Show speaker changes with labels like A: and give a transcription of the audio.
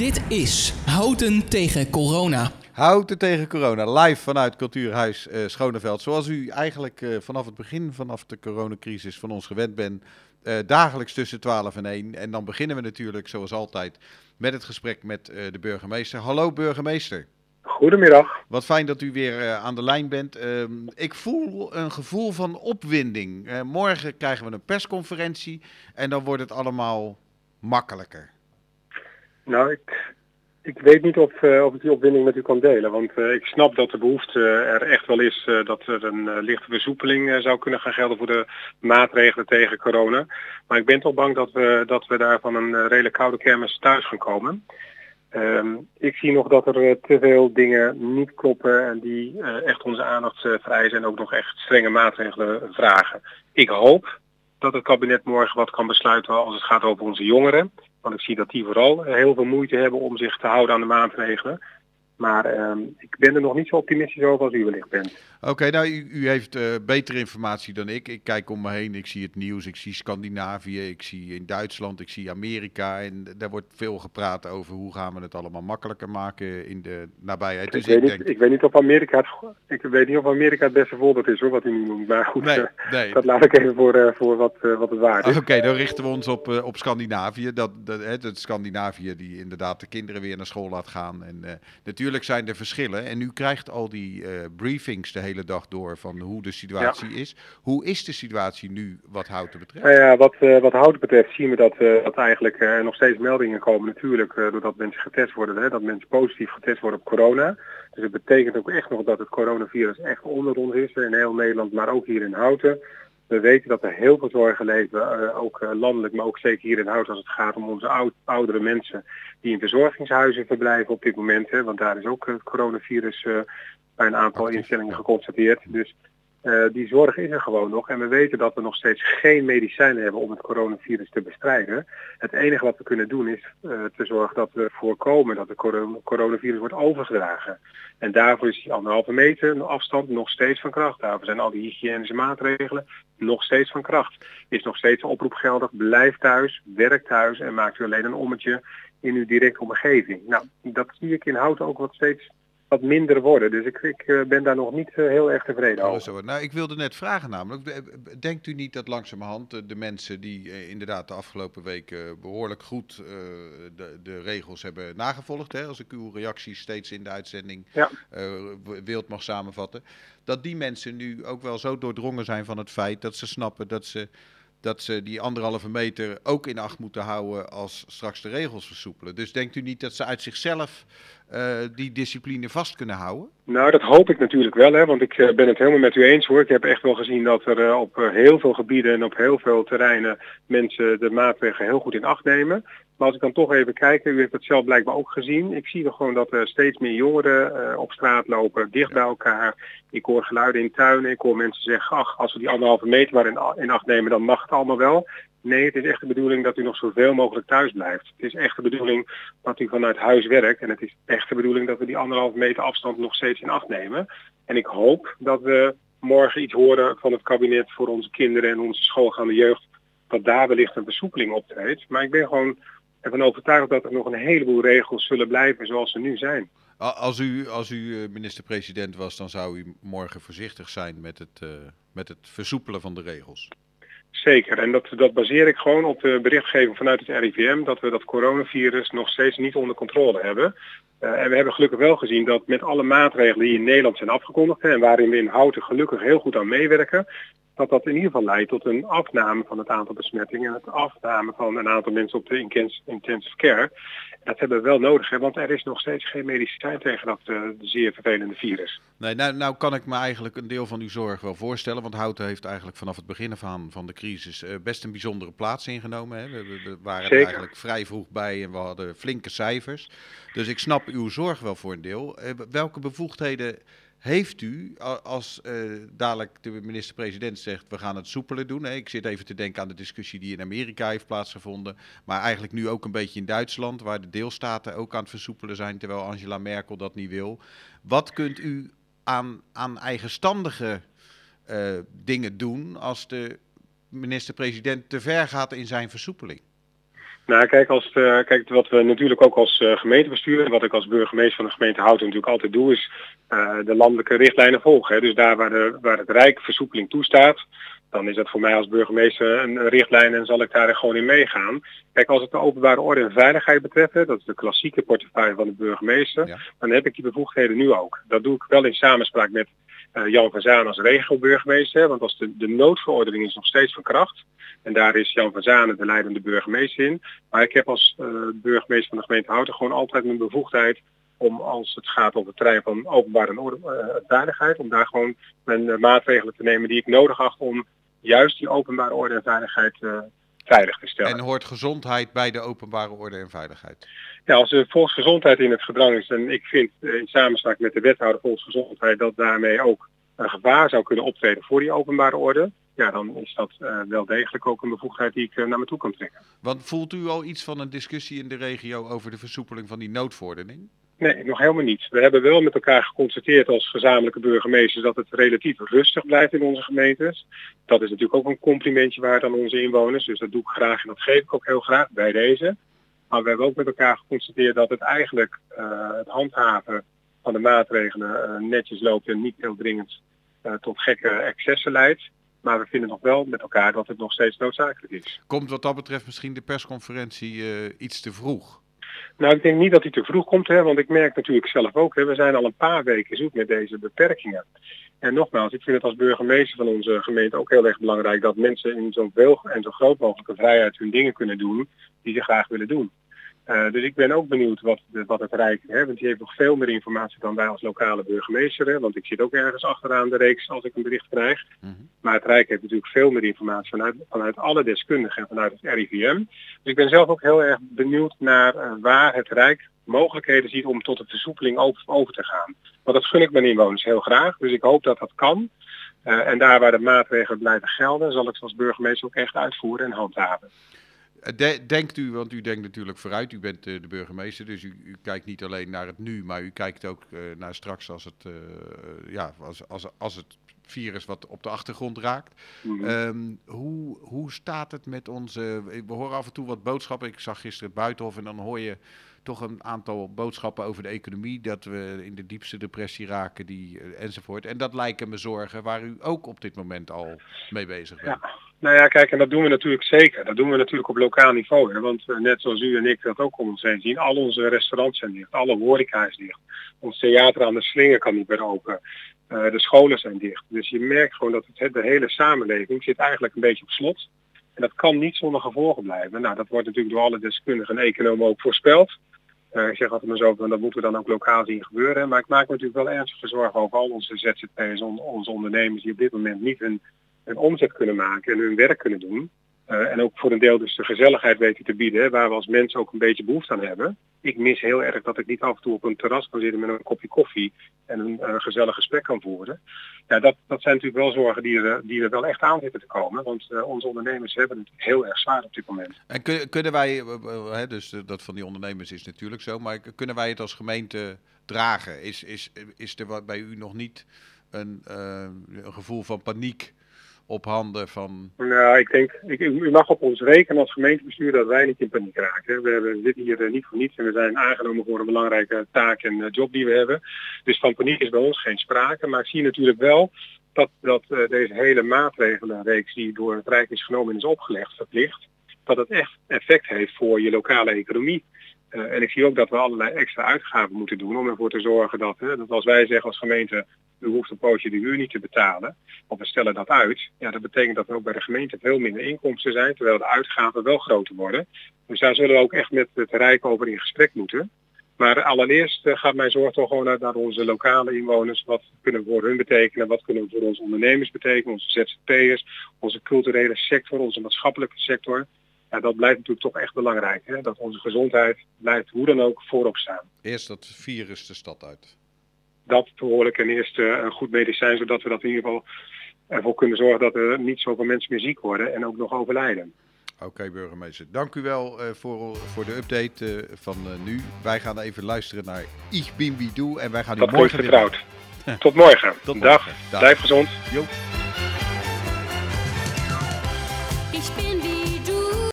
A: Dit is Houten tegen Corona.
B: Houten tegen corona, live vanuit Cultuurhuis uh, Schoneveld. Zoals u eigenlijk uh, vanaf het begin, vanaf de coronacrisis van ons gewend bent, uh, dagelijks tussen 12 en 1. En dan beginnen we natuurlijk, zoals altijd, met het gesprek met de burgemeester. Hallo burgemeester.
C: Goedemiddag.
B: Wat fijn dat u weer aan de lijn bent. Ehm, ik voel een gevoel van opwinding. morgen krijgen we een persconferentie en dan wordt het allemaal makkelijker.
C: Nou, ik, ik weet niet of, uh, of ik die opwinding met u kan delen. Want uh, ik snap dat de behoefte er echt wel is uh, dat er een lichte versoepeling zou kunnen gaan gelden voor de maatregelen tegen corona. Maar ik ben toch bang dat we, dat we daar van een redelijk koude kermis thuis gaan komen. Um, ik zie nog dat er te veel dingen niet kloppen en die echt onze aandacht vereisen en ook nog echt strenge maatregelen vragen. Ik hoop dat het kabinet morgen wat kan besluiten als het gaat over onze jongeren. Want ik zie dat die vooral heel veel moeite hebben om zich te houden aan de maatregelen. Maar uh, ik ben er nog niet zo optimistisch over als u wellicht bent.
B: Oké, nou u, u heeft uh, betere informatie dan ik. Ik kijk om me heen, ik zie het nieuws, ik zie Scandinavië, ik zie in Duitsland, ik zie Amerika. En daar wordt veel gepraat over hoe gaan we het allemaal makkelijker maken in de nabijheid.
C: Dus ik, weet, ik, niet, ik weet niet of Amerika het, ik weet niet of Amerika het beste voorbeeld is hoor, wat u nu noemt. Maar goed, nee, uh, nee. dat laat ik even voor, uh, voor wat, wat het waard is.
B: Oké, dan richten we ons op, op Scandinavië. Dat, dat, het Scandinavië die inderdaad de kinderen weer naar school laat gaan. En natuurlijk natuurlijk zijn er verschillen. En u krijgt al die briefings de hele dag door van hoe de situatie ja. is. Hoe is de situatie nu wat houten betreft?
C: Nou ja, wat, uh, wat houten betreft zien we dat, uh, dat eigenlijk er nog steeds meldingen komen natuurlijk doordat mensen getest worden. Hè, dat mensen positief getest worden op corona. Dus het betekent ook echt nog dat het coronavirus echt onder ons is in heel Nederland, maar ook hier in Houten. We weten dat er heel veel zorgen leven, ook landelijk, maar ook zeker hier in Hout als het gaat om onze oud, oudere mensen die in verzorgingshuizen verblijven op dit moment. Hè, want daar is ook het coronavirus bij een aantal instellingen geconstateerd. Dus uh, die zorg is er gewoon nog. En we weten dat we nog steeds geen medicijnen hebben om het coronavirus te bestrijden. Het enige wat we kunnen doen is uh, te zorgen dat we voorkomen dat het coronavirus wordt overgedragen. En daarvoor is die anderhalve meter afstand nog steeds van kracht. Daarvoor zijn al die hygiënische maatregelen nog steeds van kracht. Is nog steeds een oproep geldig. Blijf thuis, werk thuis en maak u alleen een ommetje in uw directe omgeving. Nou, dat zie ik in Houten ook wat steeds wat minder worden. Dus ik, ik uh, ben daar nog niet uh, heel erg tevreden
B: oh,
C: over.
B: Nou, ik wilde net vragen namelijk, denkt u niet dat langzamerhand de, de mensen die inderdaad de afgelopen weken behoorlijk goed de, de, regels hebben nagevolgd, hè, als ik uw reacties steeds in de uitzending ja. wild mag samenvatten, dat die mensen nu ook wel zo doordrongen zijn van het feit dat ze snappen dat ze dat ze die anderhalve meter ook in acht moeten houden als straks de regels versoepelen. Dus denkt u niet dat ze uit zichzelf uh, die discipline vast kunnen houden?
C: Nou, dat hoop ik natuurlijk wel, hè, want ik uh, ben het helemaal met u eens hoor. Ik heb echt wel gezien dat er uh, op heel veel gebieden en op heel veel terreinen mensen de maatregelen heel goed in acht nemen. Maar als ik dan toch even kijk, u heeft het zelf blijkbaar ook gezien. Ik zie er gewoon dat er steeds meer jongeren op straat lopen, dicht bij elkaar. Ik hoor geluiden in tuinen, ik hoor mensen zeggen, ach, als we die anderhalve meter maar in, in acht nemen, dan mag het allemaal wel. Nee, het is echt de bedoeling dat u nog zoveel mogelijk thuis blijft. Het is echt de bedoeling dat u vanuit huis werkt. En het is echt de bedoeling dat we die anderhalve meter afstand nog steeds in acht nemen. En ik hoop dat we morgen iets horen van het kabinet voor onze kinderen en onze schoolgaande jeugd. Dat daar wellicht een versoepeling optreedt. Maar ik ben gewoon ervan overtuigd dat er nog een heleboel regels zullen blijven zoals ze nu zijn.
B: Als u, als u minister-president was, dan zou u morgen voorzichtig zijn met het, uh, met het versoepelen van de regels.
C: Zeker, en dat, dat baseer ik gewoon op de berichtgeving vanuit het RIVM dat we dat coronavirus nog steeds niet onder controle hebben. Uh, en we hebben gelukkig wel gezien dat met alle maatregelen die in Nederland zijn afgekondigd en waarin we in Houten gelukkig heel goed aan meewerken, dat dat in ieder geval leidt tot een afname van het aantal besmettingen en het afname van een aantal mensen op de intensive care. Dat hebben we wel nodig, hè, want er is nog steeds geen medicijn tegen dat uh, zeer vervelende virus.
B: Nee, nou, nou kan ik me eigenlijk een deel van uw zorg wel voorstellen, want Houten heeft eigenlijk vanaf het begin van, van de crisis uh, best een bijzondere plaats ingenomen. Hè. We, we, we waren Zeker. er eigenlijk vrij vroeg bij en we hadden flinke cijfers. Dus ik snap uw zorg wel voor een deel. Uh, welke bevoegdheden heeft u, als uh, dadelijk de minister-president zegt we gaan het soepeler doen. Hè? Ik zit even te denken aan de discussie die in Amerika heeft plaatsgevonden. Maar eigenlijk nu ook een beetje in Duitsland, waar de deelstaten ook aan het versoepelen zijn, terwijl Angela Merkel dat niet wil. Wat kunt u aan, aan eigenstandige uh, dingen doen als de minister-president te ver gaat in zijn versoepeling?
C: Nou, kijk, als het, kijk, wat we natuurlijk ook als uh, gemeentebestuur, wat ik als burgemeester van de gemeente Houten natuurlijk altijd doe, is uh, de landelijke richtlijnen volgen. Hè. Dus daar waar, de, waar het Rijk versoepeling toestaat, dan is dat voor mij als burgemeester een richtlijn en zal ik daar gewoon in meegaan. Kijk, als het de openbare orde en veiligheid betreft, dat is de klassieke portefeuille van de burgemeester, dan heb ik die bevoegdheden nu ook. Dat doe ik wel in samenspraak met uh, Jan van Zaan als regio-burgemeester, want als de, de noodverordening is nog steeds van kracht. En daar is Jan van Zaan de leidende burgemeester in. Maar ik heb als uh, burgemeester van de gemeente Houten gewoon altijd mijn bevoegdheid om als het gaat over het terrein van openbare orde, uh, veiligheid, om daar gewoon mijn maatregelen te nemen die ik nodig acht om juist die openbare orde en veiligheid veilig te stellen.
B: En hoort gezondheid bij de openbare orde en veiligheid?
C: Ja, als de volksgezondheid in het gedrang is, en ik vind uh, in samenspraak met de wethouder volksgezondheid dat daarmee ook een gevaar zou kunnen optreden voor die openbare orde, ja, dan is dat uh, wel degelijk ook een bevoegdheid die ik uh, naar me toe kan trekken.
B: Want voelt u al iets van een discussie in de regio over de versoepeling van die noodverordening?
C: Nee, nog helemaal niet. We hebben wel met elkaar geconstateerd als gezamenlijke burgemeesters dat het relatief rustig blijft in onze gemeentes. Dat is natuurlijk ook een complimentje waard aan onze inwoners. Dus dat doe ik graag en dat geef ik ook heel graag bij deze. Maar we hebben ook met elkaar geconstateerd dat het eigenlijk uh, het handhaven van de maatregelen uh, netjes loopt en niet heel dringend uh, tot gekke excessen leidt. Maar we vinden nog wel met elkaar dat het nog steeds noodzakelijk is.
B: Komt wat dat betreft misschien de persconferentie iets te vroeg?
C: Nou, ik denk niet dat hij te vroeg komt, hè, want ik merk natuurlijk zelf ook, hè, we zijn al een paar weken zoek met deze beperkingen. En nogmaals, ik vind het als burgemeester van onze gemeente ook heel erg belangrijk dat mensen in zo'n veel en zo groot mogelijke vrijheid hun dingen kunnen doen die ze graag willen doen. Uh, dus ik ben ook benieuwd wat, de, wat het Rijk, hè, want die heeft nog veel meer informatie dan wij als lokale burgemeester. Hè, want ik zit ook ergens achteraan de reeks als ik een bericht krijg. Mm -hmm. Maar het Rijk heeft natuurlijk veel meer informatie vanuit, vanuit alle deskundigen en vanuit het RIVM. Dus ik ben zelf ook heel erg benieuwd naar uh, waar het Rijk mogelijkheden ziet om tot een versoepeling over, over te gaan. Want dat gun ik mijn inwoners heel graag. Dus ik hoop dat dat kan. Uh, en daar waar de maatregelen blijven gelden, zal ik ze als burgemeester ook echt uitvoeren en handhaven.
B: De, denkt u, want u denkt natuurlijk vooruit, u bent uh, de burgemeester, dus u, u, kijkt niet alleen naar het nu, maar u kijkt ook uh, naar straks als het, ja, als, als, als het virus wat op de achtergrond raakt. Mm -hmm. um, hoe, hoe staat het met onze, we horen af en toe wat boodschappen, ik zag gisteren het Buitenhof en dan hoor je toch een aantal boodschappen over de economie, dat we in de diepste depressie raken die, enzovoort. En dat lijken me zorgen waar u ook op dit moment al mee bezig bent.
C: Ja. Nou ja, kijk, en dat doen we natuurlijk zeker. Dat doen we natuurlijk op lokaal niveau. Hè? Want uh, net zoals u en ik dat ook om ons heen zien, al onze restaurants zijn dicht, alle horeca is dicht. Ons theater aan de slinger kan niet meer open. Uh, de scholen zijn dicht. Dus je merkt gewoon dat het, de hele samenleving zit eigenlijk een beetje op slot. En dat kan niet zonder gevolgen blijven. Nou, dat wordt natuurlijk door alle deskundigen en economen ook voorspeld. Uh, ik zeg altijd maar zo, dat moeten we dan ook lokaal zien gebeuren. Maar ik maak me natuurlijk wel ernstige zorgen over al onze ZZP'ers, on, onze ondernemers die op dit moment niet hun een omzet kunnen maken en hun werk kunnen doen. Uh, en ook voor een deel dus de gezelligheid weten te bieden, waar we als mensen ook een beetje behoefte aan hebben. Ik mis heel erg dat ik niet af en toe op een terras kan zitten met een kopje koffie en een uh, gezellig gesprek kan voeren. Ja, dat, dat zijn natuurlijk wel zorgen die er, die er wel echt aan zitten te komen, want uh, onze ondernemers hebben het heel erg zwaar op dit moment.
B: En kun, kunnen wij, hè, dus dat van die ondernemers is natuurlijk zo, maar kunnen wij het als gemeente dragen? Is, is, is er bij u nog niet een, een gevoel van paniek? Op handen van...
C: Nou, ik denk, ik, u mag op ons rekenen als gemeentebestuur dat wij niet in paniek raken. We hebben, zitten hier uh, niet voor niets en we zijn aangenomen voor een belangrijke taak en uh, job die we hebben. Dus van paniek is bij ons geen sprake. Maar ik zie natuurlijk wel dat, dat uh, deze hele maatregelenreeks die door het Rijk is genomen en is opgelegd, verplicht, dat het echt effect heeft voor je lokale economie. En ik zie ook dat we allerlei extra uitgaven moeten doen om ervoor te zorgen dat, hè, dat als wij zeggen als gemeente, u hoeft een pootje de huur niet te betalen, of we stellen dat uit, ja, dat betekent dat er ook bij de gemeente veel minder inkomsten zijn, terwijl de uitgaven wel groter worden. Dus daar zullen we ook echt met het Rijk over in gesprek moeten. Maar allereerst uh, gaat mijn zorg toch gewoon naar onze lokale inwoners. Wat kunnen we voor hun betekenen? Wat kunnen we voor onze ondernemers betekenen? Onze ZZP'ers, onze culturele sector, onze maatschappelijke sector ja, dat blijft natuurlijk toch echt belangrijk. Hè? Dat onze gezondheid blijft hoe dan ook voorop staan.
B: Eerst dat virus de stad uit.
C: Dat behoorlijk en eerst uh, een goed medicijn, zodat we dat in ieder geval ervoor kunnen zorgen dat er niet zoveel mensen meer ziek worden en ook nog overlijden.
B: Oké, okay, burgemeester. Dank u wel uh, voor, voor de update uh, van nu. Wij gaan even luisteren naar Ich bin wie du en wij gaan
C: dat
B: u morgen
C: vertrouwd. Tot morgen.
B: Tot
C: Dag.
B: morgen. Dag.
C: Blijf gezond.
B: Jo.
D: Ich bin wie